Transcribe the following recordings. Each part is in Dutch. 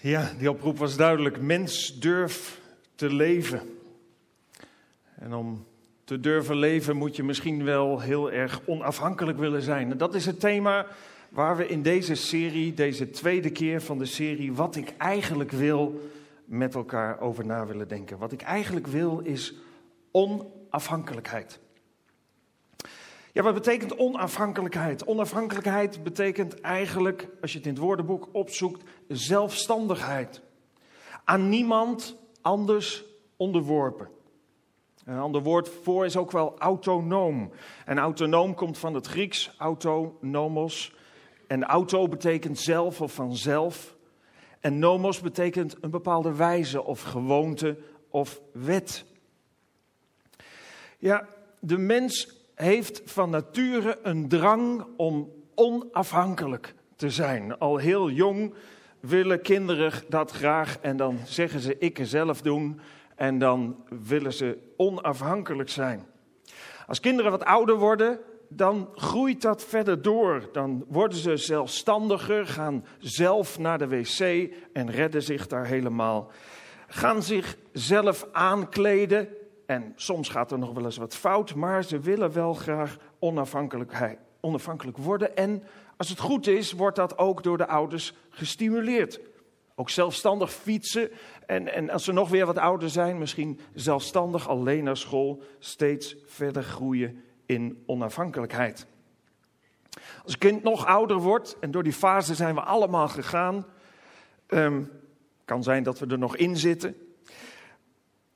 Ja, die oproep was duidelijk. Mens durf te leven. En om te durven leven moet je misschien wel heel erg onafhankelijk willen zijn. En dat is het thema waar we in deze serie, deze tweede keer van de serie, wat ik eigenlijk wil, met elkaar over na willen denken. Wat ik eigenlijk wil is onafhankelijkheid. Ja, wat betekent onafhankelijkheid? Onafhankelijkheid betekent eigenlijk, als je het in het woordenboek opzoekt, zelfstandigheid. Aan niemand anders onderworpen. Een ander woord voor is ook wel autonoom. En autonoom komt van het Grieks autonomos. En auto betekent zelf of vanzelf. En nomos betekent een bepaalde wijze of gewoonte of wet. Ja, de mens heeft van nature een drang om onafhankelijk te zijn. Al heel jong willen kinderen dat graag en dan zeggen ze ik zelf doen en dan willen ze onafhankelijk zijn. Als kinderen wat ouder worden, dan groeit dat verder door. Dan worden ze zelfstandiger, gaan zelf naar de wc en redden zich daar helemaal. Gaan zich zelf aankleden en soms gaat er nog wel eens wat fout, maar ze willen wel graag onafhankelijk worden. En als het goed is, wordt dat ook door de ouders gestimuleerd. Ook zelfstandig fietsen. En, en als ze nog weer wat ouder zijn, misschien zelfstandig alleen naar school, steeds verder groeien in onafhankelijkheid. Als een kind nog ouder wordt, en door die fase zijn we allemaal gegaan, um, kan zijn dat we er nog in zitten,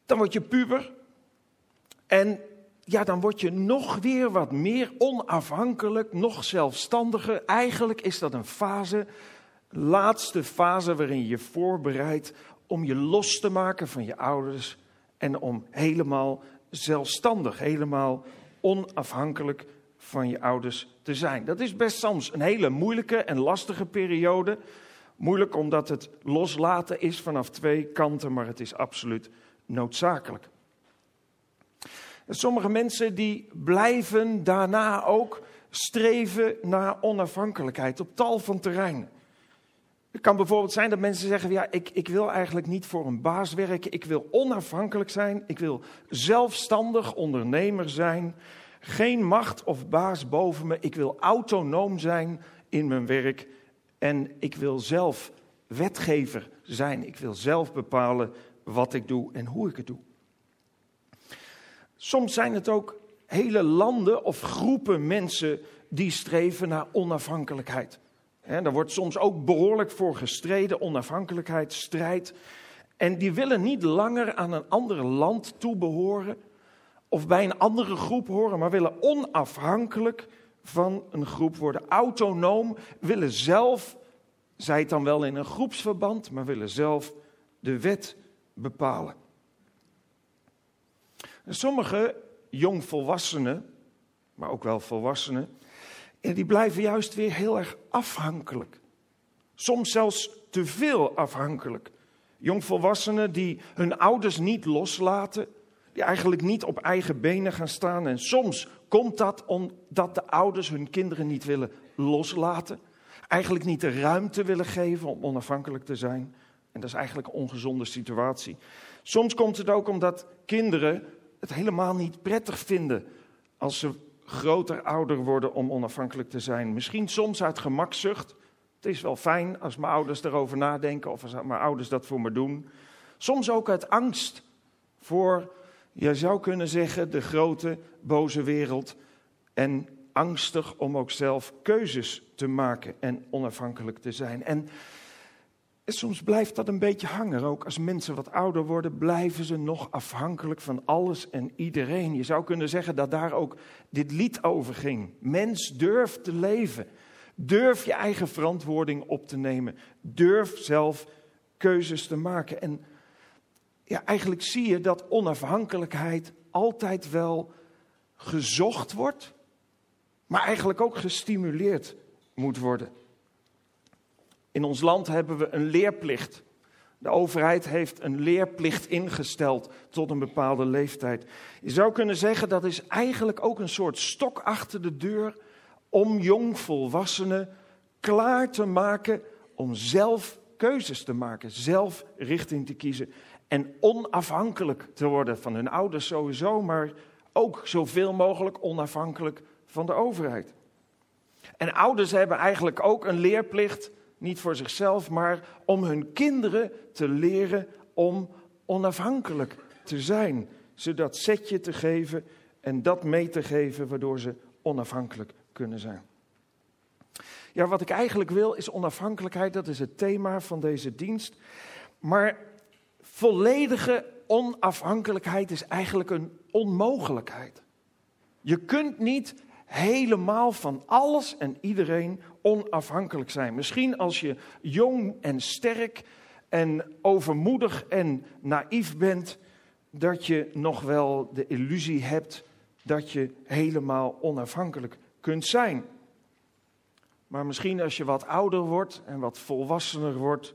dan word je puber. En ja, dan word je nog weer wat meer onafhankelijk, nog zelfstandiger. Eigenlijk is dat een fase, laatste fase waarin je je voorbereidt om je los te maken van je ouders en om helemaal zelfstandig, helemaal onafhankelijk van je ouders te zijn. Dat is best soms een hele moeilijke en lastige periode. Moeilijk omdat het loslaten is vanaf twee kanten, maar het is absoluut noodzakelijk. Sommige mensen die blijven daarna ook streven naar onafhankelijkheid op tal van terreinen. Het kan bijvoorbeeld zijn dat mensen zeggen: ja, ik, ik wil eigenlijk niet voor een baas werken. Ik wil onafhankelijk zijn. Ik wil zelfstandig ondernemer zijn. Geen macht of baas boven me. Ik wil autonoom zijn in mijn werk. En ik wil zelf wetgever zijn. Ik wil zelf bepalen wat ik doe en hoe ik het doe. Soms zijn het ook hele landen of groepen mensen die streven naar onafhankelijkheid. He, daar wordt soms ook behoorlijk voor gestreden, onafhankelijkheid, strijd. En die willen niet langer aan een ander land toebehoren of bij een andere groep horen, maar willen onafhankelijk van een groep worden. Autonoom, willen zelf, zij het dan wel in een groepsverband, maar willen zelf de wet bepalen. Sommige jongvolwassenen, maar ook wel volwassenen, die blijven juist weer heel erg afhankelijk. Soms zelfs te veel afhankelijk. Jongvolwassenen die hun ouders niet loslaten, die eigenlijk niet op eigen benen gaan staan. En soms komt dat omdat de ouders hun kinderen niet willen loslaten. Eigenlijk niet de ruimte willen geven om onafhankelijk te zijn. En dat is eigenlijk een ongezonde situatie. Soms komt het ook omdat kinderen het helemaal niet prettig vinden als ze groter, ouder worden om onafhankelijk te zijn. Misschien soms uit gemakzucht. Het is wel fijn als mijn ouders erover nadenken of als mijn ouders dat voor me doen. Soms ook uit angst voor, je zou kunnen zeggen, de grote, boze wereld. En angstig om ook zelf keuzes te maken en onafhankelijk te zijn. En soms blijft dat een beetje hangen. Ook als mensen wat ouder worden, blijven ze nog afhankelijk van alles en iedereen. Je zou kunnen zeggen dat daar ook dit lied over ging. Mens, durf te leven. Durf je eigen verantwoording op te nemen. Durf zelf keuzes te maken. En ja, eigenlijk zie je dat onafhankelijkheid altijd wel gezocht wordt, maar eigenlijk ook gestimuleerd moet worden. In ons land hebben we een leerplicht. De overheid heeft een leerplicht ingesteld tot een bepaalde leeftijd. Je zou kunnen zeggen dat is eigenlijk ook een soort stok achter de deur om jongvolwassenen klaar te maken om zelf keuzes te maken, zelf richting te kiezen en onafhankelijk te worden van hun ouders sowieso, maar ook zoveel mogelijk onafhankelijk van de overheid. En ouders hebben eigenlijk ook een leerplicht, niet voor zichzelf, maar om hun kinderen te leren om onafhankelijk te zijn. Ze dat setje te geven en dat mee te geven, waardoor ze onafhankelijk kunnen zijn. Ja, wat ik eigenlijk wil is onafhankelijkheid, dat is het thema van deze dienst. Maar volledige onafhankelijkheid is eigenlijk een onmogelijkheid. Je kunt niet helemaal van alles en iedereen onafhankelijk zijn. Misschien als je jong en sterk en overmoedig en naïef bent, dat je nog wel de illusie hebt dat je helemaal onafhankelijk kunt zijn. Maar misschien als je wat ouder wordt en wat volwassener wordt,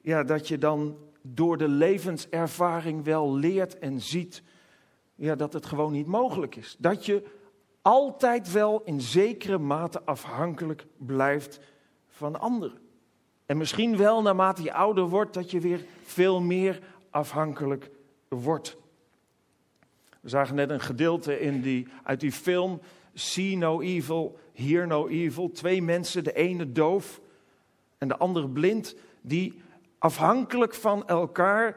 ja, dat je dan door de levenservaring wel leert en ziet ja, dat het gewoon niet mogelijk is. Dat je altijd wel in zekere mate afhankelijk blijft van anderen. En misschien wel naarmate je ouder wordt, dat je weer veel meer afhankelijk wordt. We zagen net een gedeelte in die, uit die film See No Evil, Hear No Evil. Twee mensen, de ene doof en de andere blind, die afhankelijk van elkaar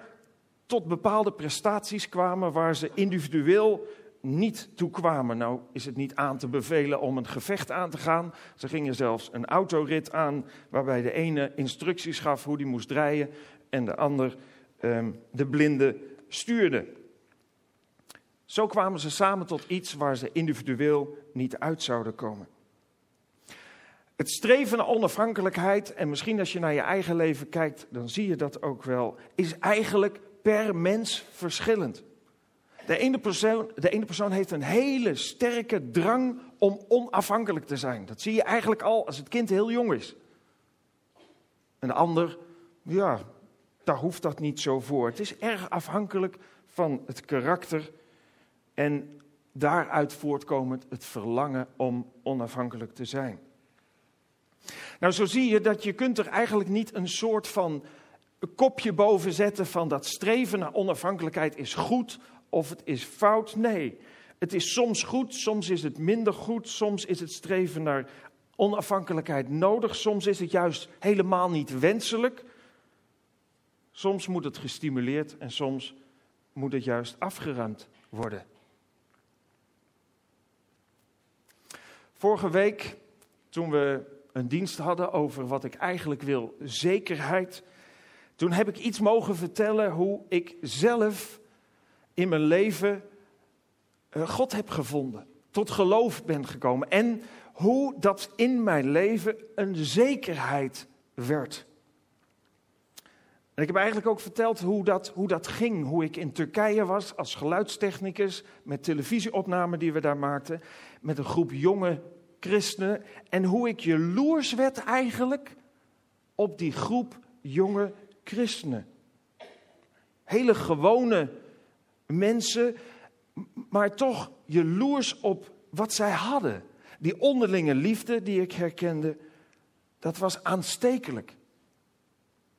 tot bepaalde prestaties kwamen waar ze individueel niet toe kwamen. Nou is het niet aan te bevelen om een gevecht aan te gaan. Ze gingen zelfs een autorit aan waarbij de ene instructies gaf hoe die moest rijden en de ander um, de blinde stuurde. Zo kwamen ze samen tot iets waar ze individueel niet uit zouden komen. Het streven naar onafhankelijkheid, en misschien als je naar je eigen leven kijkt, dan zie je dat ook wel, is eigenlijk per mens verschillend. De ene, persoon, de ene persoon heeft een hele sterke drang om onafhankelijk te zijn. Dat zie je eigenlijk al als het kind heel jong is. Een ander, ja, daar hoeft dat niet zo voor. Het is erg afhankelijk van het karakter en daaruit voortkomend het verlangen om onafhankelijk te zijn. Nou, zo zie je dat je kunt er eigenlijk niet een soort van kopje boven zetten van dat streven naar onafhankelijkheid is goed of het is fout. Nee, het is soms goed, soms is het minder goed, soms is het streven naar onafhankelijkheid nodig, soms is het juist helemaal niet wenselijk. Soms moet het gestimuleerd en soms moet het juist afgeruimd worden. Vorige week, toen we een dienst hadden over wat ik eigenlijk wil, zekerheid. Toen heb ik iets mogen vertellen hoe ik zelf in mijn leven eh, God heb gevonden, tot geloof ben gekomen en hoe dat in mijn leven een zekerheid werd. En ik heb eigenlijk ook verteld hoe dat, hoe dat ging. Hoe ik in Turkije was als geluidstechnicus met televisieopnamen die we daar maakten. Met een groep jonge christenen. En hoe ik jaloers werd eigenlijk op die groep jonge christenen. Hele gewone mensen, maar toch jaloers op wat zij hadden. Die onderlinge liefde die ik herkende, dat was aanstekelijk.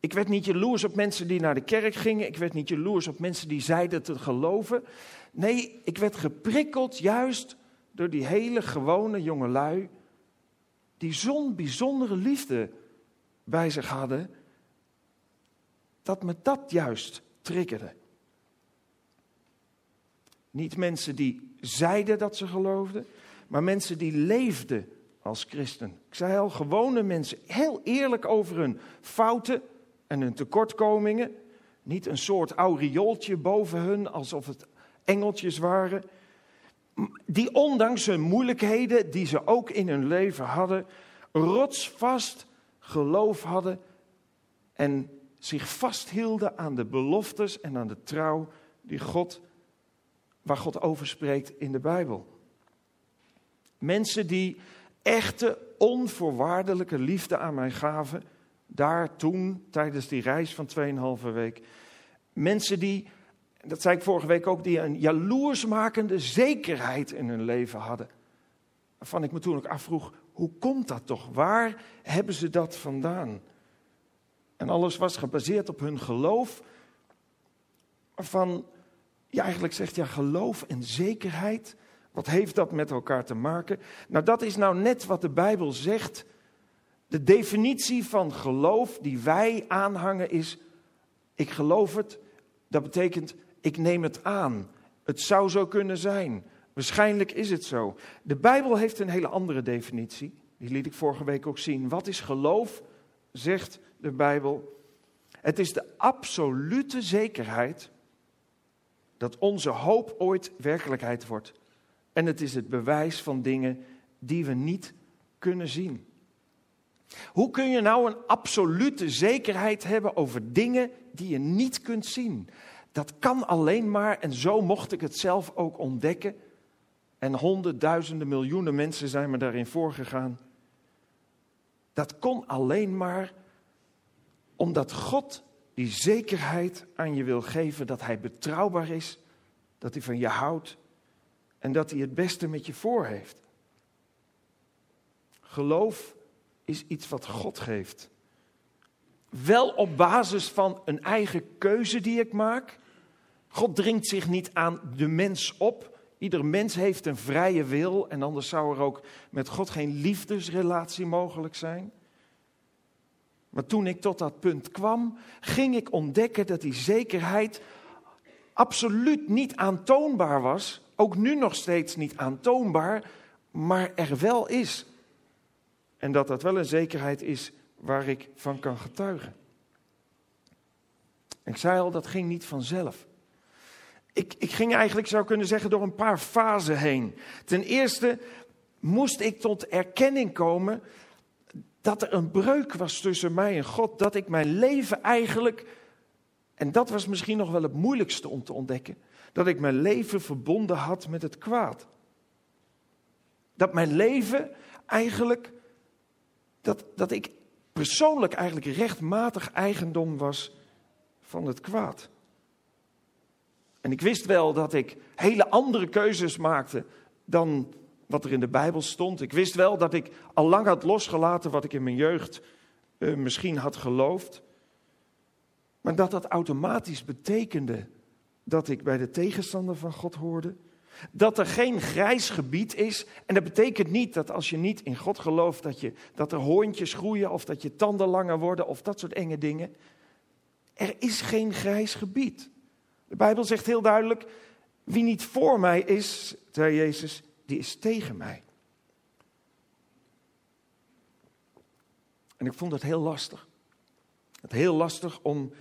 Ik werd niet jaloers op mensen die naar de kerk gingen. Ik werd niet jaloers op mensen die zeiden te geloven. Nee, ik werd geprikkeld juist door die hele gewone jongelui. Die zo'n bijzondere liefde bij zich hadden. Dat me dat juist triggerde. Niet mensen die zeiden dat ze geloofden, maar mensen die leefden als christen. Ik zei al, gewone mensen, heel eerlijk over hun fouten en hun tekortkomingen. Niet een soort aureooltje boven hun, alsof het engeltjes waren. Die ondanks hun moeilijkheden, die ze ook in hun leven hadden, rotsvast geloof hadden en zich vasthielden aan de beloftes en aan de trouw die God, waar God over spreekt in de Bijbel. Mensen die echte onvoorwaardelijke liefde aan mij gaven daar toen, tijdens die reis van 2,5 week, mensen die, dat zei ik vorige week ook, die een jaloersmakende zekerheid in hun leven hadden. Waarvan ik me toen ook afvroeg, hoe komt dat toch? Waar hebben ze dat vandaan? En alles was gebaseerd op hun geloof. Van, je eigenlijk zegt, ja, geloof en zekerheid. Wat heeft dat met elkaar te maken? Nou, dat is nou net wat de Bijbel zegt. De definitie van geloof die wij aanhangen is: ik geloof het. Dat betekent, ik neem het aan. Het zou zo kunnen zijn. Waarschijnlijk is het zo. De Bijbel heeft een hele andere definitie. Die liet ik vorige week ook zien. Wat is geloof? Zegt de Bijbel. Het is de absolute zekerheid dat onze hoop ooit werkelijkheid wordt. En het is het bewijs van dingen die we niet kunnen zien. Hoe kun je nou een absolute zekerheid hebben over dingen die je niet kunt zien? Dat kan alleen maar, en zo mocht ik het zelf ook ontdekken. En honderdduizenden, miljoenen mensen zijn me daarin voorgegaan. Dat kon alleen maar omdat God die zekerheid aan je wil geven dat Hij betrouwbaar is, dat Hij van je houdt en dat Hij het beste met je voor heeft. Geloof is iets wat God geeft. Wel op basis van een eigen keuze die ik maak. God dringt zich niet aan de mens op. Ieder mens heeft een vrije wil en anders zou er ook met God geen liefdesrelatie mogelijk zijn. Maar toen ik tot dat punt kwam, ging ik ontdekken dat die zekerheid absoluut niet aantoonbaar was. Ook nu nog steeds niet aantoonbaar, maar er wel is. En dat dat wel een zekerheid is waar ik van kan getuigen. Ik zei al, dat ging niet vanzelf. Ik, ik ging eigenlijk, zou kunnen zeggen, door een paar fasen heen. Ten eerste moest ik tot erkenning komen dat er een breuk was tussen mij en God. Dat ik mijn leven eigenlijk, en dat was misschien nog wel het moeilijkste om te ontdekken, dat ik mijn leven verbonden had met het kwaad. Dat mijn leven eigenlijk dat, dat ik persoonlijk eigenlijk rechtmatig eigendom was van het kwaad. En ik wist wel dat ik hele andere keuzes maakte dan wat er in de Bijbel stond. Ik wist wel dat ik al lang had losgelaten wat ik in mijn jeugd uh, misschien had geloofd. Maar dat dat automatisch betekende dat ik bij de tegenstander van God hoorde. Dat er geen grijs gebied is. En dat betekent niet dat als je niet in God gelooft, dat, je, dat er hoontjes groeien of dat je tanden langer worden of dat soort enge dingen. Er is geen grijs gebied. De Bijbel zegt heel duidelijk, wie niet voor mij is, zei Jezus, die is tegen mij. En ik vond het heel lastig. Het heel lastig om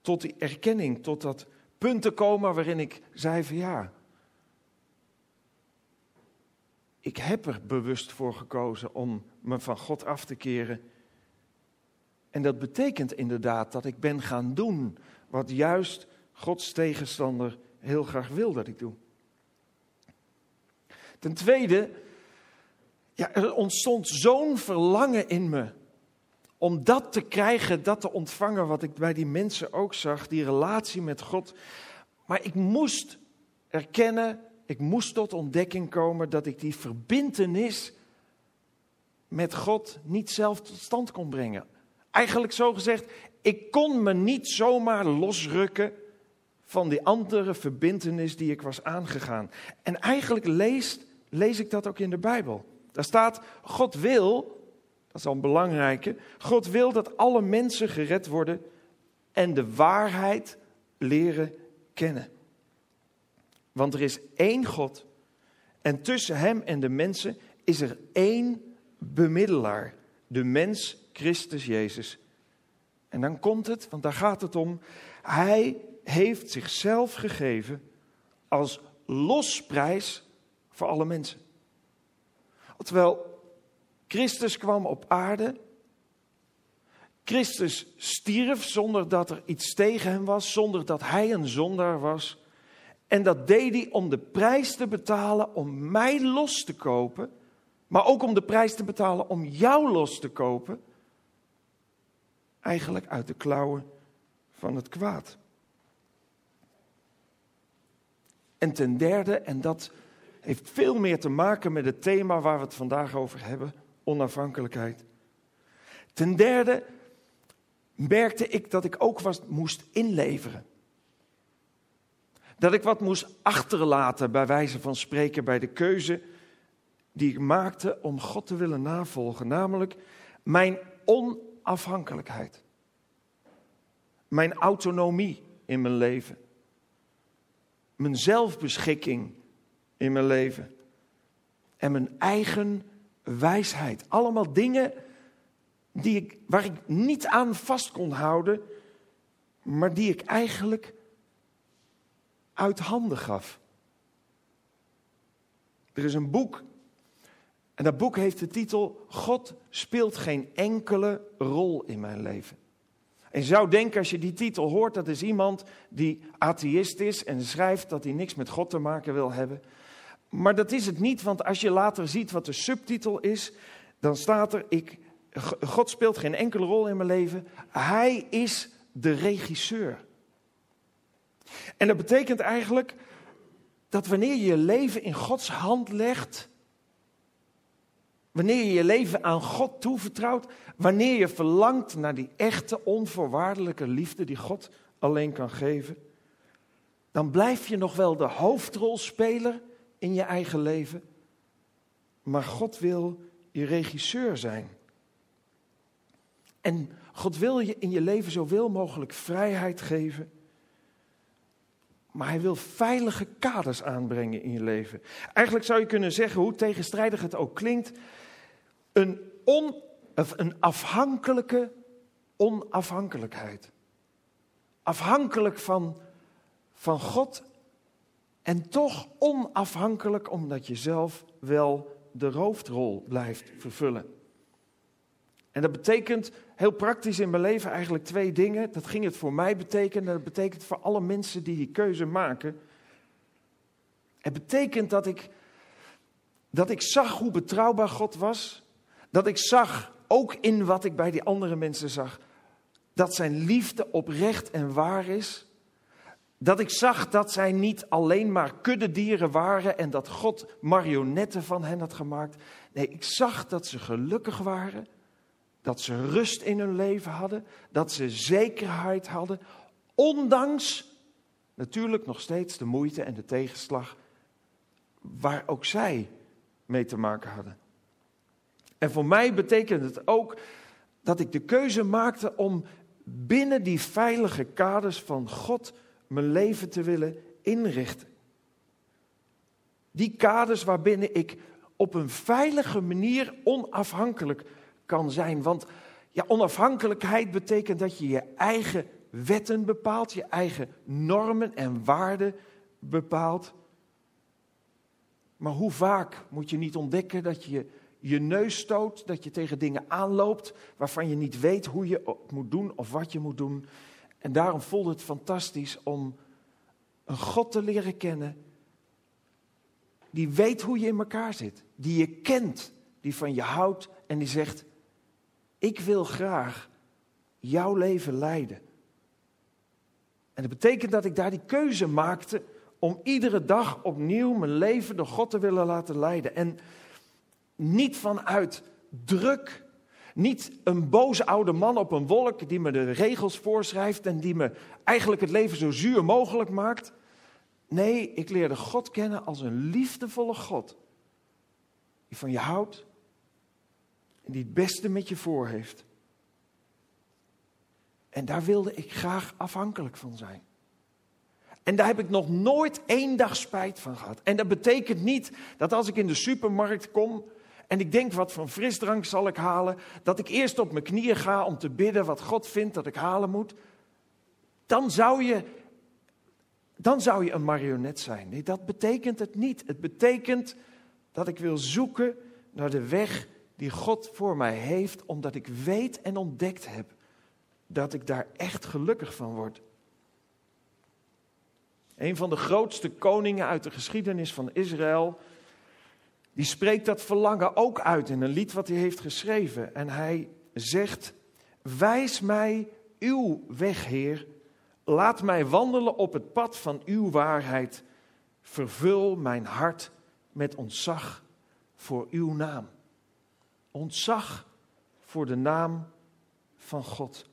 tot die erkenning, tot dat punt te komen waarin ik zei van ja, ik heb er bewust voor gekozen om me van God af te keren. En dat betekent inderdaad dat ik ben gaan doen wat juist Gods tegenstander heel graag wil dat ik doe. Ten tweede, ja, er ontstond zo'n verlangen in me om dat te krijgen, dat te ontvangen wat ik bij die mensen ook zag, die relatie met God. Maar ik moest erkennen ik moest tot ontdekking komen dat ik die verbintenis met God niet zelf tot stand kon brengen. Eigenlijk zo gezegd, ik kon me niet zomaar losrukken van die andere verbintenis die ik was aangegaan. En eigenlijk lees, lees ik dat ook in de Bijbel. Daar staat, God wil, dat is al een belangrijke, God wil dat alle mensen gered worden en de waarheid leren kennen. Want er is één God. En tussen hem en de mensen is er één bemiddelaar. De mens Christus Jezus. En dan komt het, want daar gaat het om. Hij heeft zichzelf gegeven als losprijs voor alle mensen. Terwijl Christus kwam op aarde. Christus stierf zonder dat er iets tegen hem was, zonder dat hij een zondaar was. En dat deed hij om de prijs te betalen om mij los te kopen, maar ook om de prijs te betalen om jou los te kopen. Eigenlijk uit de klauwen van het kwaad. En ten derde, en dat heeft veel meer te maken met het thema waar we het vandaag over hebben, onafhankelijkheid. Ten derde, merkte ik dat ik ook wat moest inleveren. Dat ik wat moest achterlaten, bij wijze van spreken, bij de keuze die ik maakte om God te willen navolgen. Namelijk mijn onafhankelijkheid. Mijn autonomie in mijn leven. Mijn zelfbeschikking in mijn leven. En mijn eigen wijsheid. Allemaal dingen die ik, waar ik niet aan vast kon houden, maar die ik eigenlijk uit handen gaf. Er is een boek en dat boek heeft de titel God speelt geen enkele rol in mijn leven. En je zou denken als je die titel hoort, dat is iemand die atheïst is en schrijft dat hij niks met God te maken wil hebben. Maar dat is het niet, want als je later ziet wat de subtitel is, dan staat er, ik, God speelt geen enkele rol in mijn leven. Hij is de regisseur. En dat betekent eigenlijk dat wanneer je je leven in Gods hand legt, wanneer je je leven aan God toevertrouwt, wanneer je verlangt naar die echte onvoorwaardelijke liefde die God alleen kan geven, dan blijf je nog wel de hoofdrolspeler in je eigen leven, maar God wil je regisseur zijn. En God wil je in je leven zoveel mogelijk vrijheid geven. Maar hij wil veilige kaders aanbrengen in je leven. Eigenlijk zou je kunnen zeggen, hoe tegenstrijdig het ook klinkt, een, on, een afhankelijke onafhankelijkheid. Afhankelijk van, van God en toch onafhankelijk omdat je zelf wel de hoofdrol blijft vervullen. En dat betekent heel praktisch in mijn leven eigenlijk twee dingen. Dat ging het voor mij betekenen, dat betekent voor alle mensen die die keuze maken. Het betekent dat ik, dat ik zag hoe betrouwbaar God was. Dat ik zag, ook in wat ik bij die andere mensen zag, dat zijn liefde oprecht en waar is. Dat ik zag dat zij niet alleen maar kuddedieren waren en dat God marionetten van hen had gemaakt. Nee, ik zag dat ze gelukkig waren dat ze rust in hun leven hadden, dat ze zekerheid hadden, ondanks natuurlijk nog steeds de moeite en de tegenslag waar ook zij mee te maken hadden. En voor mij betekent het ook dat ik de keuze maakte om binnen die veilige kaders van God mijn leven te willen inrichten. Die kaders waarbinnen ik op een veilige manier onafhankelijk kan zijn. Want ja, onafhankelijkheid betekent dat je je eigen wetten bepaalt, je eigen normen en waarden bepaalt. Maar hoe vaak moet je niet ontdekken dat je je neus stoot, dat je tegen dingen aanloopt waarvan je niet weet hoe je het moet doen of wat je moet doen. En daarom voelt het fantastisch om een God te leren kennen die weet hoe je in elkaar zit, die je kent, die van je houdt en die zegt: ik wil graag jouw leven leiden. En dat betekent dat ik daar die keuze maakte om iedere dag opnieuw mijn leven door God te willen laten leiden. En niet vanuit druk, niet een boze oude man op een wolk die me de regels voorschrijft en die me eigenlijk het leven zo zuur mogelijk maakt. Nee, ik leerde God kennen als een liefdevolle God. Die van je houdt, en die het beste met je voor heeft. En daar wilde ik graag afhankelijk van zijn. En daar heb ik nog nooit één dag spijt van gehad. En dat betekent niet dat als ik in de supermarkt kom en ik denk wat van frisdrank zal ik halen, dat ik eerst op mijn knieën ga om te bidden wat God vindt dat ik halen moet. Dan zou je, dan zou je een marionet zijn. Nee, dat betekent het niet. Het betekent dat ik wil zoeken naar de weg die God voor mij heeft, omdat ik weet en ontdekt heb dat ik daar echt gelukkig van word. Een van de grootste koningen uit de geschiedenis van Israël, die spreekt dat verlangen ook uit in een lied wat hij heeft geschreven. En hij zegt, wijs mij uw weg, Heer. Laat mij wandelen op het pad van uw waarheid. Vervul mijn hart met ontzag voor uw naam ontzag voor de naam van God.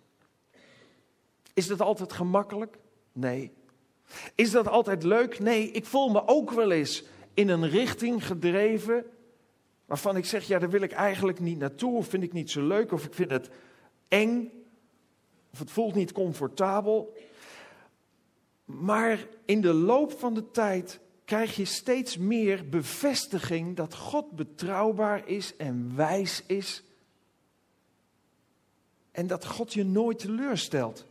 Is dat altijd gemakkelijk? Nee. Is dat altijd leuk? Nee, ik voel me ook wel eens in een richting gedreven waarvan ik zeg, ja, daar wil ik eigenlijk niet naartoe, of vind ik niet zo leuk, of ik vind het eng, of het voelt niet comfortabel. Maar in de loop van de tijd krijg je steeds meer bevestiging dat God betrouwbaar is en wijs is. En dat God je nooit teleurstelt.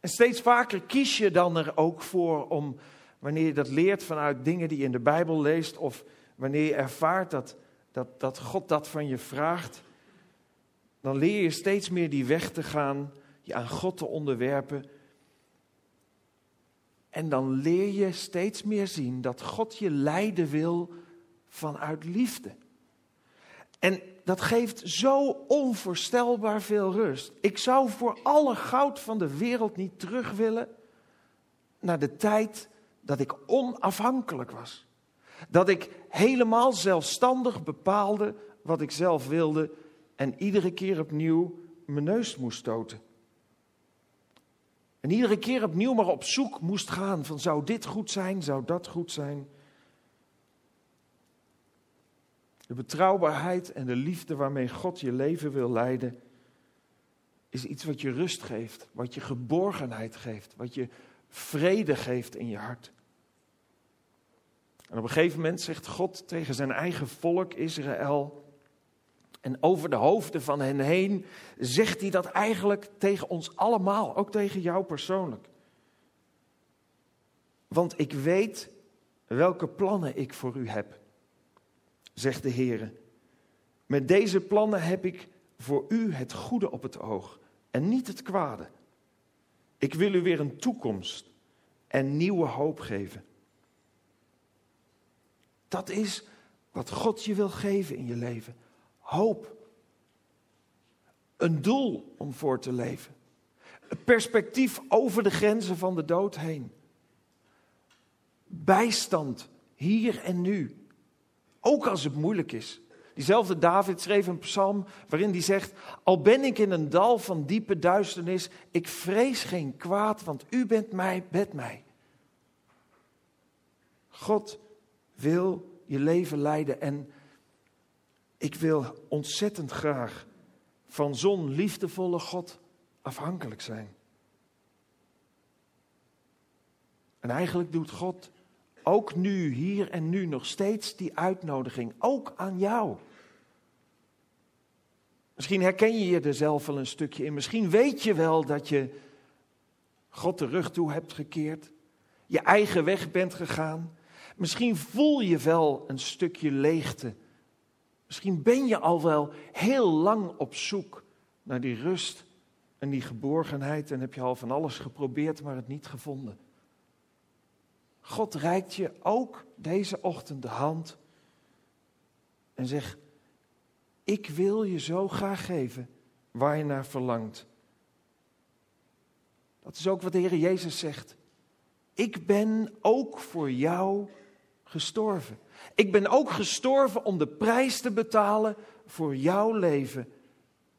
En steeds vaker kies je dan er ook voor om, wanneer je dat leert vanuit dingen die je in de Bijbel leest, of wanneer je ervaart dat, dat, dat God dat van je vraagt, dan leer je steeds meer die weg te gaan, je aan God te onderwerpen. En dan leer je steeds meer zien dat God je leiden wil vanuit liefde. En dat geeft zo onvoorstelbaar veel rust. Ik zou voor alle goud van de wereld niet terug willen naar de tijd dat ik onafhankelijk was. Dat ik helemaal zelfstandig bepaalde wat ik zelf wilde en iedere keer opnieuw mijn neus moest stoten. En iedere keer opnieuw maar op zoek moest gaan van zou dit goed zijn, zou dat goed zijn. De betrouwbaarheid en de liefde waarmee God je leven wil leiden, is iets wat je rust geeft, wat je geborgenheid geeft, wat je vrede geeft in je hart. En op een gegeven moment zegt God tegen zijn eigen volk Israël, en over de hoofden van hen heen zegt hij dat eigenlijk tegen ons allemaal, ook tegen jou persoonlijk. Want ik weet welke plannen ik voor u heb, zegt de Heer. Met deze plannen heb ik voor u het goede op het oog en niet het kwade. Ik wil u weer een toekomst en nieuwe hoop geven. Dat is wat God je wil geven in je leven. Hoop. Een doel om voor te leven. Een perspectief over de grenzen van de dood heen. Bijstand hier en nu. Ook als het moeilijk is. Diezelfde David schreef een psalm waarin hij zegt: Al ben ik in een dal van diepe duisternis, ik vrees geen kwaad, want u bent mij, met mij. God wil je leven leiden en ik wil ontzettend graag van zo'n liefdevolle God afhankelijk zijn. En eigenlijk doet God ook nu, hier en nu, nog steeds die uitnodiging, ook aan jou. Misschien herken je je er zelf wel een stukje in. Misschien weet je wel dat je God de rug toe hebt gekeerd, je eigen weg bent gegaan. Misschien voel je wel een stukje leegte Misschien ben je al wel heel lang op zoek naar die rust en die geborgenheid en heb je al van alles geprobeerd, maar het niet gevonden. God reikt je ook deze ochtend de hand en zegt: Ik wil je zo graag geven waar je naar verlangt. Dat is ook wat de Heer Jezus zegt. Ik ben ook voor jou gestorven. Ik ben ook gestorven om de prijs te betalen voor jouw leven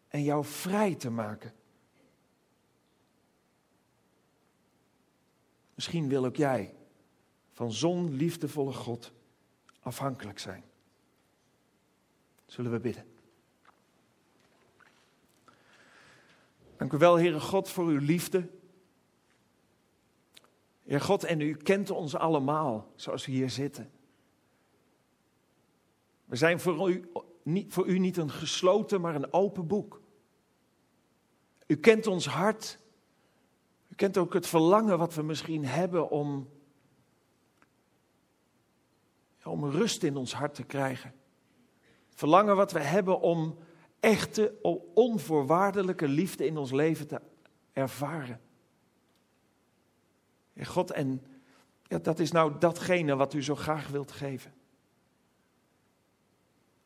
en jou vrij te maken. Misschien wil ook jij van zo'n liefdevolle God afhankelijk zijn. Zullen we bidden? Dank u wel, Heere God, voor uw liefde. Heer God, en u kent ons allemaal zoals we hier zitten. We zijn voor u, niet, voor u niet een gesloten, maar een open boek. U kent ons hart. U kent ook het verlangen wat we misschien hebben om, om rust in ons hart te krijgen. Verlangen wat we hebben om echte, onvoorwaardelijke liefde in ons leven te ervaren. Ja, God, en ja, dat is nou datgene wat u zo graag wilt geven.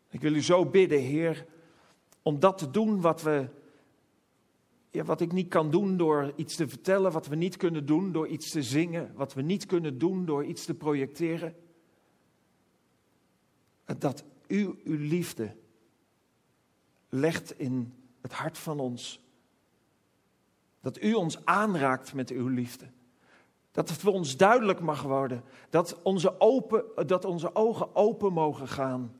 Ik wil u zo bidden, Heer, om dat te doen wat we. Wat ik niet kan doen door iets te vertellen, wat we niet kunnen doen door iets te zingen, wat we niet kunnen doen door iets te projecteren. Dat u uw liefde legt in het hart van ons. Dat u ons aanraakt met uw liefde. Dat het voor ons duidelijk mag worden. Dat onze, open, dat onze ogen open mogen gaan.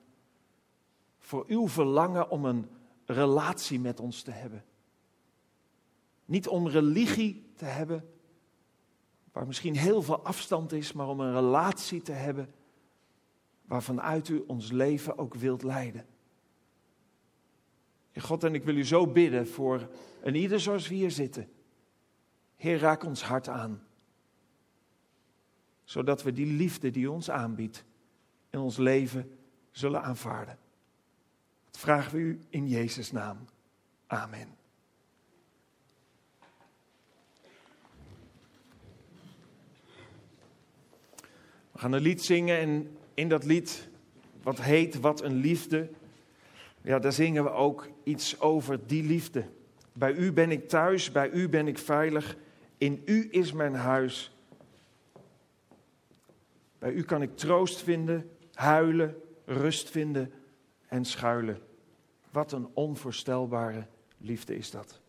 Voor uw verlangen om een relatie met ons te hebben. Niet om religie te hebben, waar misschien heel veel afstand is, maar om een relatie te hebben waarvan uit u ons leven ook wilt leiden. God, en ik wil u zo bidden voor een ieder zoals we hier zitten. Heer, raak ons hart aan. Zodat we die liefde die u ons aanbiedt in ons leven zullen aanvaarden. Dat vragen we u in Jezus' naam. Amen. We gaan een lied zingen en in dat lied, wat heet Wat een liefde, ja, daar zingen we ook iets over die liefde. Bij u ben ik thuis, bij u ben ik veilig, in u is mijn huis. Bij u kan ik troost vinden, huilen, rust vinden en schuilen. Wat een onvoorstelbare liefde is dat.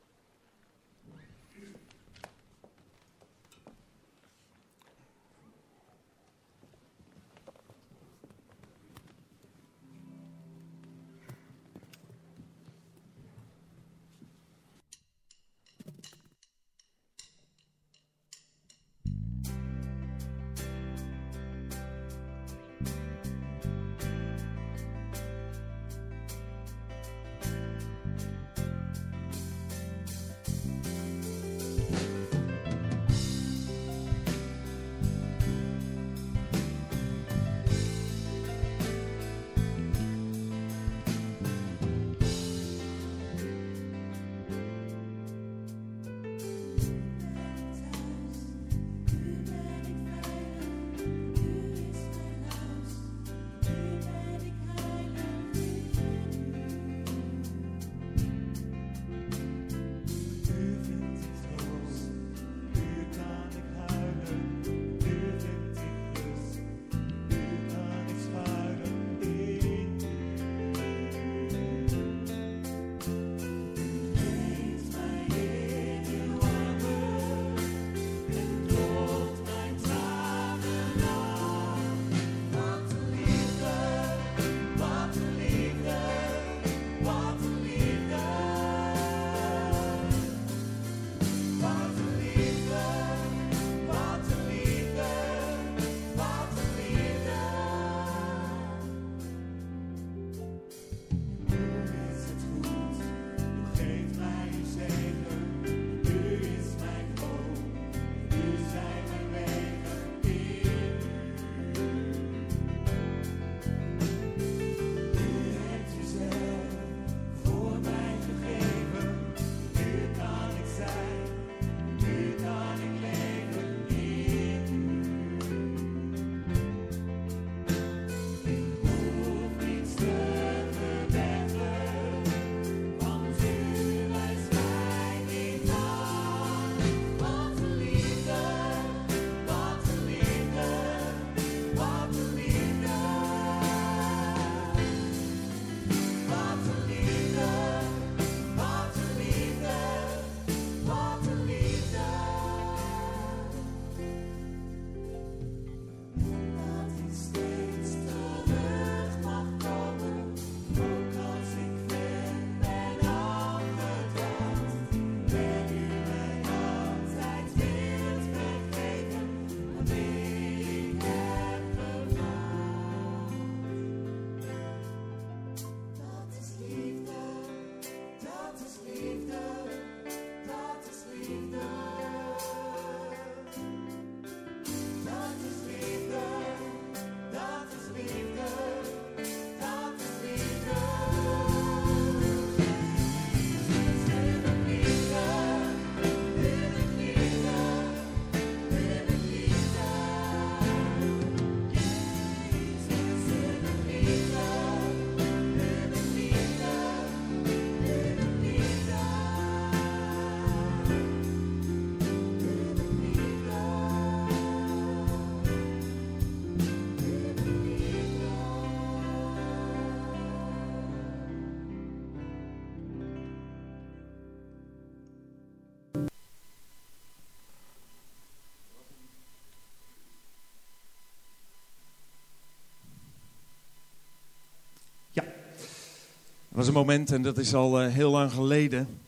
Er was een moment, en dat is al uh, heel lang geleden,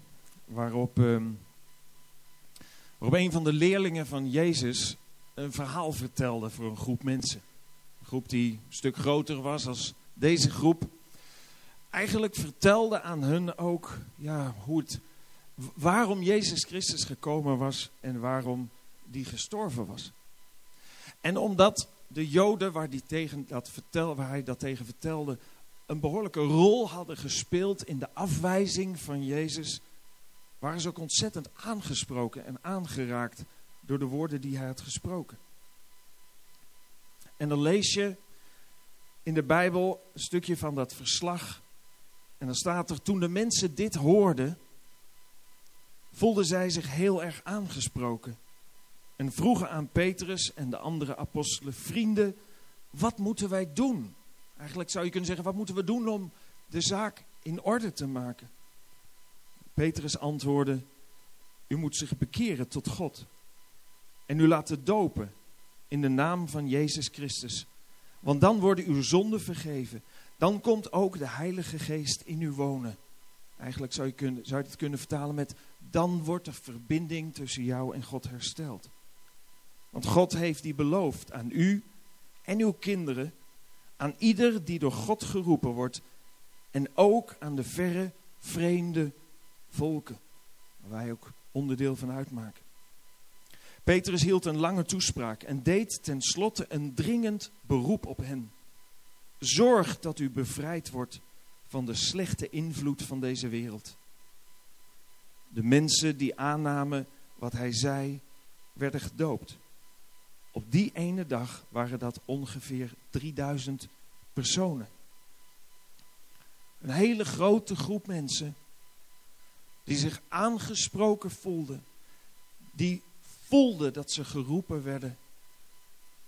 waarop, uh, waarop een van de leerlingen van Jezus een verhaal vertelde voor een groep mensen. Een groep die een stuk groter was als deze groep. Eigenlijk vertelde aan hun ook ja, hoe het, waarom Jezus Christus gekomen was en waarom die gestorven was. En omdat de Joden waar, die tegen dat vertel, waar hij dat tegen vertelde, een behoorlijke rol hadden gespeeld in de afwijzing van Jezus, waren ze ook ontzettend aangesproken en aangeraakt door de woorden die hij had gesproken. En dan lees je in de Bijbel een stukje van dat verslag. En dan staat er, toen de mensen dit hoorden, voelden zij zich heel erg aangesproken. En vroegen aan Petrus en de andere apostelen, vrienden, wat moeten wij doen? Eigenlijk zou je kunnen zeggen, wat moeten we doen om de zaak in orde te maken? Petrus antwoordde, u moet zich bekeren tot God. En u laten dopen in de naam van Jezus Christus. Want dan worden uw zonden vergeven. Dan komt ook de Heilige Geest in u wonen. Eigenlijk zou je, kunnen, zou je het kunnen vertalen met, dan wordt de verbinding tussen jou en God hersteld. Want God heeft die beloofd aan u en uw kinderen aan ieder die door God geroepen wordt en ook aan de verre, vreemde volken, waar wij ook onderdeel van uitmaken. Petrus hield een lange toespraak en deed tenslotte een dringend beroep op hen. Zorg dat u bevrijd wordt van de slechte invloed van deze wereld. De mensen die aannamen wat hij zei, werden gedoopt. Op die ene dag waren dat ongeveer 3000 personen. Een hele grote groep mensen die zich aangesproken voelden, die voelden dat ze geroepen werden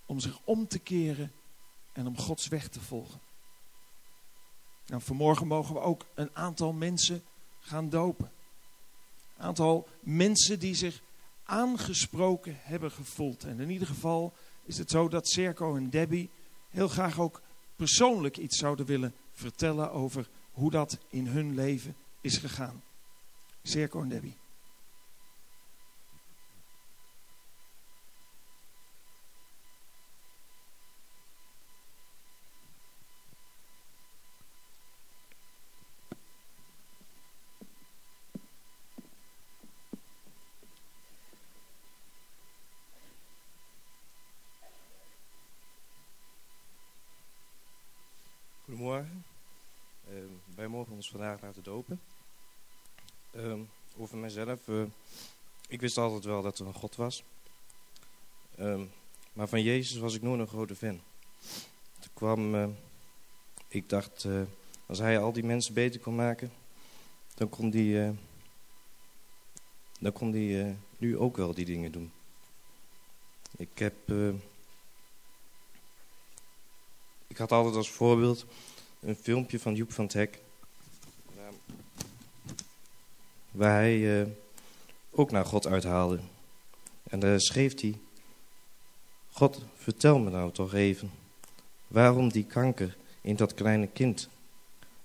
om zich om te keren en om Gods weg te volgen. Nou, vanmorgen mogen we ook een aantal mensen gaan dopen. Een aantal mensen die zich aangesproken hebben gevoeld. En in ieder geval is het zo dat Serco en Debbie heel graag ook persoonlijk iets zouden willen vertellen over hoe dat in hun leven is gegaan. Serco en Debbie. Vandaag laten dopen. Uh, over mezelf. Uh, ik wist altijd wel dat er een God was. Uh, maar van Jezus was ik nooit een grote fan. Toen kwam, uh, ik dacht, als hij al die mensen beter kon maken, dan kon die, dan kon die nu ook wel die dingen doen. Ik heb, ik had altijd als voorbeeld een filmpje van Joep van Hek waar hij uh, ook naar God uithaalde. En daar schreef hij, God, vertel me nou toch even, waarom die kanker in dat kleine kind?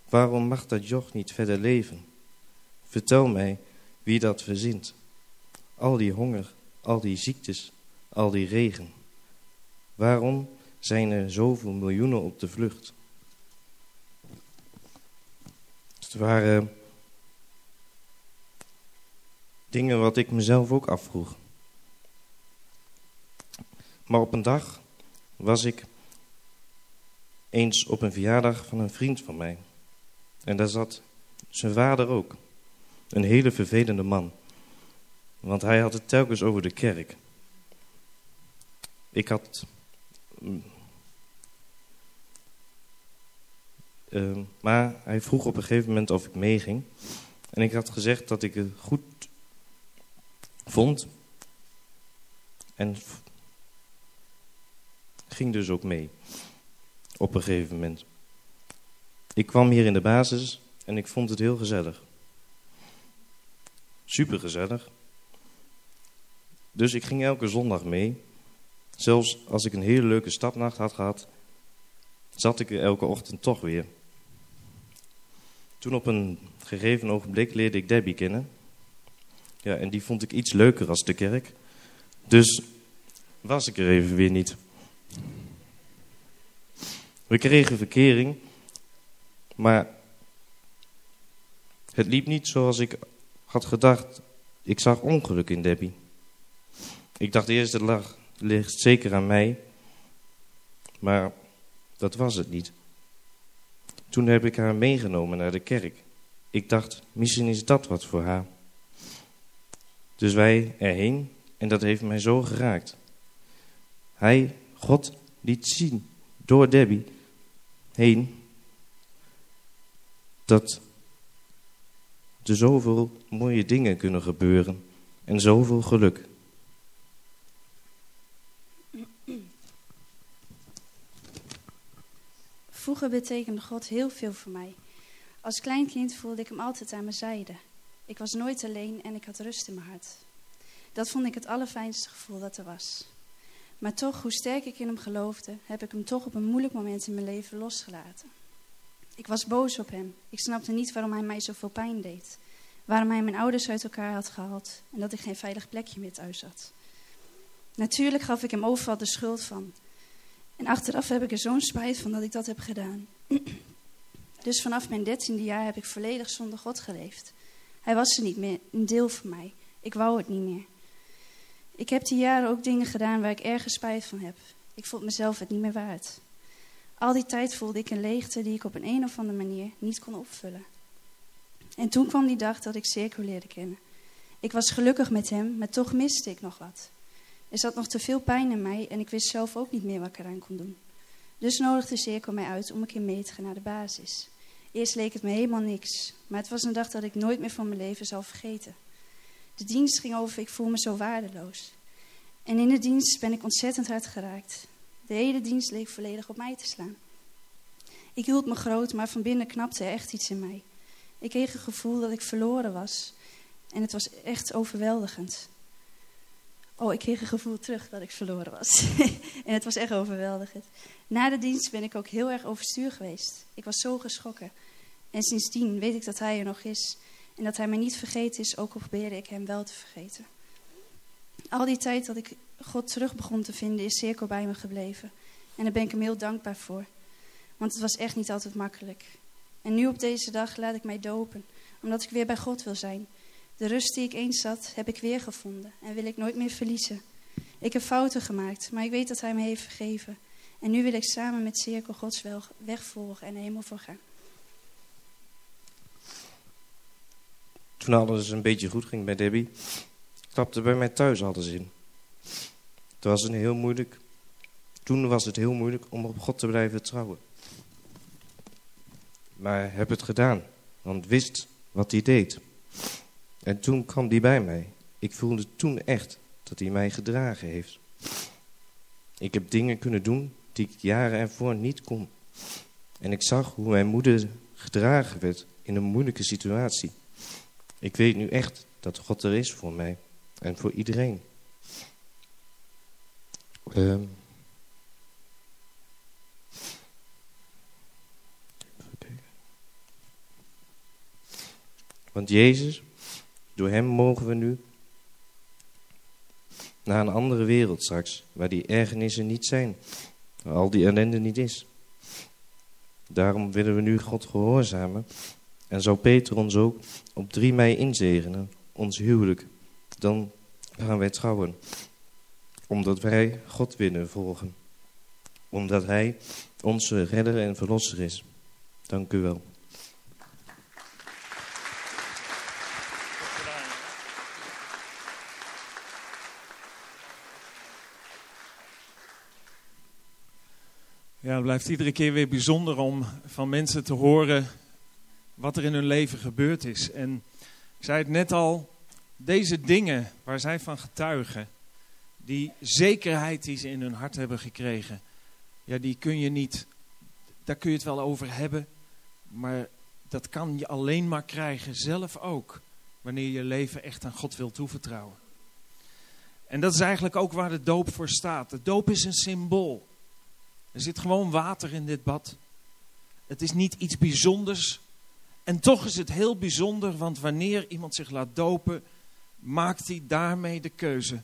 Waarom mag dat joch niet verder leven? Vertel mij wie dat verzint. Al die honger, al die ziektes, al die regen. Waarom zijn er zoveel miljoenen op de vlucht? Het waren Dingen wat ik mezelf ook afvroeg. Maar op een dag was ik eens op een verjaardag van een vriend van mij. En daar zat zijn vader ook. Een hele vervelende man. Want hij had het telkens over de kerk. Ik had... Uh, maar hij vroeg op een gegeven moment of ik meeging. En ik had gezegd dat ik het goed vond. En ging dus ook mee. Op een gegeven moment. Ik kwam hier in de basis en ik vond het heel gezellig. Super gezellig. Dus ik ging elke zondag mee. Zelfs als ik een hele leuke stapnacht had gehad, zat ik er elke ochtend toch weer. Toen op een gegeven ogenblik leerde ik Debbie kennen. Ja, en die vond ik iets leuker als de kerk. Dus was ik er even weer niet. We kregen verkering, maar het liep niet zoals ik had gedacht. Ik zag ongeluk in Debbie. Ik dacht eerst, het lag, ligt zeker aan mij. Maar dat was het niet. Toen heb ik haar meegenomen naar de kerk. Ik dacht, misschien is dat wat voor haar. Dus wij erheen en dat heeft mij zo geraakt. Hij, God, liet zien door Debbie heen dat er zoveel mooie dingen kunnen gebeuren en zoveel geluk. Vroeger betekende God heel veel voor mij. Als klein kind voelde ik hem altijd aan mijn zijde. Ik was nooit alleen en ik had rust in mijn hart. Dat vond ik het allerfijnste gevoel dat er was. Maar toch, hoe sterk ik in hem geloofde, heb ik hem toch op een moeilijk moment in mijn leven losgelaten. Ik was boos op hem. Ik snapte niet waarom hij mij zoveel pijn deed. Waarom hij mijn ouders uit elkaar had gehaald en dat ik geen veilig plekje meer thuis had. Natuurlijk gaf ik hem overal de schuld van. En achteraf heb ik er zo'n spijt van dat ik dat heb gedaan. Dus vanaf mijn dertiende jaar heb ik volledig zonder God geleefd. Hij was er niet meer, een deel van mij. Ik wou het niet meer. Ik heb die jaren ook dingen gedaan waar ik ergens spijt van heb. Ik vond mezelf het niet meer waard. Al die tijd voelde ik een leegte die ik op een, een of andere manier niet kon opvullen. En toen kwam die dag dat ik Circo leerde kennen. Ik was gelukkig met hem, maar toch miste ik nog wat. Er zat nog te veel pijn in mij en ik wist zelf ook niet meer wat ik eraan kon doen. Dus nodigde Circo mij uit om een keer mee te gaan naar de basis. Eerst leek het me helemaal niks, maar het was een dag dat ik nooit meer van mijn leven zal vergeten. De dienst ging over, ik voel me zo waardeloos. En in de dienst ben ik ontzettend hard geraakt. De hele dienst leek volledig op mij te slaan. Ik hield me groot, maar van binnen knapte er echt iets in mij. Ik kreeg een gevoel dat ik verloren was. En het was echt overweldigend. Oh, ik kreeg een gevoel terug dat ik verloren was. en het was echt overweldigend. Na de dienst ben ik ook heel erg overstuur geweest. Ik was zo geschrokken. En sindsdien weet ik dat hij er nog is. En dat hij mij niet vergeten is, ook al probeerde ik hem wel te vergeten. Al die tijd dat ik God terug begon te vinden, is Cirkel bij me gebleven. En daar ben ik hem heel dankbaar voor. Want het was echt niet altijd makkelijk. En nu op deze dag laat ik mij dopen, omdat ik weer bij God wil zijn. De rust die ik eens had, heb ik weer gevonden en wil ik nooit meer verliezen. Ik heb fouten gemaakt, maar ik weet dat Hij me heeft vergeven. En nu wil ik samen met Cirkel Gods weg volgen en er helemaal voor gaan. Toen alles een beetje goed ging bij Debbie, klapte bij mij thuis alles in. Het was een heel moeilijk, toen was het heel moeilijk om op God te blijven trouwen. Maar heb het gedaan, want wist wat hij deed. En toen kwam hij bij mij. Ik voelde toen echt dat hij mij gedragen heeft. Ik heb dingen kunnen doen die ik jaren ervoor niet kon. En ik zag hoe mijn moeder gedragen werd in een moeilijke situatie. Ik weet nu echt dat God er is voor mij en voor iedereen. Um, Want Jezus, door hem mogen we nu naar een andere wereld straks, waar die ergernissen niet zijn, waar al die ellende niet is. Daarom willen we nu God gehoorzamen en zou Peter ons ook op 3 mei inzegenen, ons huwelijk. Dan gaan wij trouwen, omdat wij God willen volgen, omdat Hij onze redder en verlosser is. Dank u wel. Ja, het blijft iedere keer weer bijzonder om van mensen te horen wat er in hun leven gebeurd is. En ik zei het net al, deze dingen waar zij van getuigen, die zekerheid die ze in hun hart hebben gekregen, ja, die kun je niet, daar kun je het wel over hebben, maar dat kan je alleen maar krijgen, zelf ook, wanneer je leven echt aan God wil toevertrouwen. En dat is eigenlijk ook waar de doop voor staat. De doop is een symbool. Er zit gewoon water in dit bad. Het is niet iets bijzonders. En toch is het heel bijzonder, want wanneer iemand zich laat dopen, maakt hij daarmee de keuze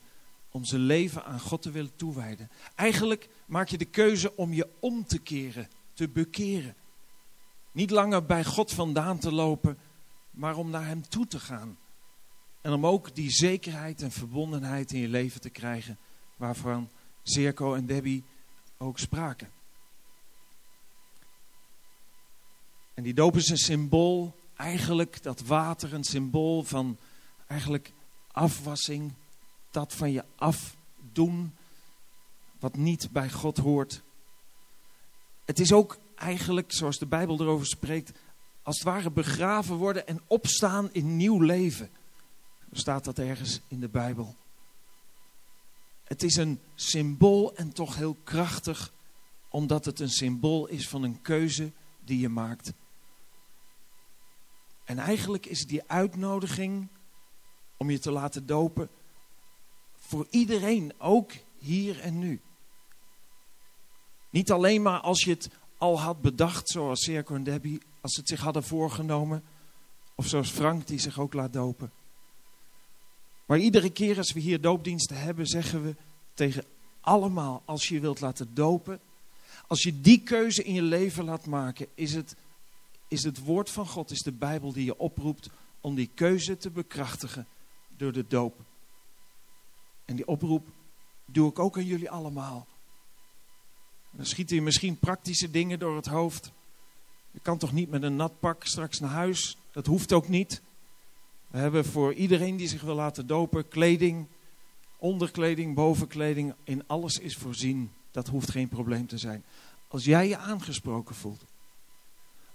om zijn leven aan God te willen toewijden. Eigenlijk maak je de keuze om je om te keren, te bekeren. Niet langer bij God vandaan te lopen, maar om naar Hem toe te gaan. En om ook die zekerheid en verbondenheid in je leven te krijgen, waarvan Zerko en Debbie ook spraken. En die doop is een symbool, eigenlijk dat water, een symbool van eigenlijk afwassing, dat van je afdoen, wat niet bij God hoort. Het is ook eigenlijk, zoals de Bijbel erover spreekt, als het ware begraven worden en opstaan in nieuw leven. staat dat ergens in de Bijbel. Het is een symbool en toch heel krachtig, omdat het een symbool is van een keuze die je maakt. En eigenlijk is die uitnodiging om je te laten dopen voor iedereen, ook hier en nu. Niet alleen maar als je het al had bedacht, zoals Serko en Debbie, als ze het zich hadden voorgenomen. Of zoals Frank, die zich ook laat dopen. Maar iedere keer als we hier doopdiensten hebben, zeggen we tegen allemaal, als je wilt laten dopen, als je die keuze in je leven laat maken, is het, is het woord van God, is de Bijbel die je oproept om die keuze te bekrachtigen door de doop. En die oproep doe ik ook aan jullie allemaal. Dan schieten je misschien praktische dingen door het hoofd. Je kan toch niet met een nat pak straks naar huis? Dat hoeft ook niet. We hebben voor iedereen die zich wil laten dopen kleding, onderkleding, bovenkleding. In alles is voorzien. Dat hoeft geen probleem te zijn. Als jij je aangesproken voelt.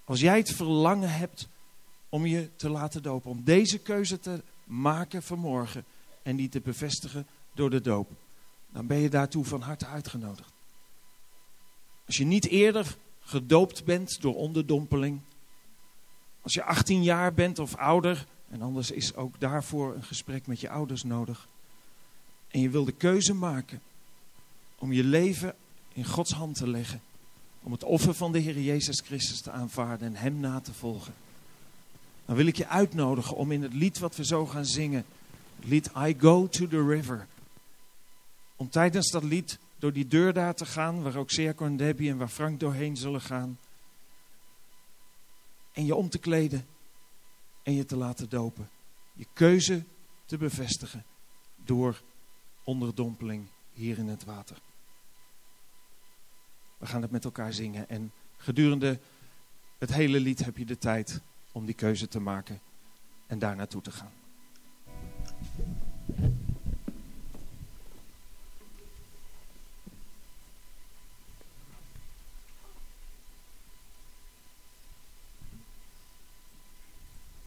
Als jij het verlangen hebt om je te laten dopen. Om deze keuze te maken vanmorgen. En die te bevestigen door de doop. Dan ben je daartoe van harte uitgenodigd. Als je niet eerder gedoopt bent door onderdompeling. Als je 18 jaar bent of ouder. En anders is ook daarvoor een gesprek met je ouders nodig. En je wil de keuze maken om je leven in Gods hand te leggen. Om het offer van de Heer Jezus Christus te aanvaarden en Hem na te volgen. Dan wil ik je uitnodigen om in het lied wat we zo gaan zingen. Het lied I Go to the River. Om tijdens dat lied door die deur daar te gaan, waar ook Serko en Debbie en waar Frank doorheen zullen gaan. En je om te kleden en je te laten dopen. Je keuze te bevestigen door onderdompeling hier in het water. We gaan het met elkaar zingen en gedurende het hele lied heb je de tijd om die keuze te maken en daar naartoe te gaan.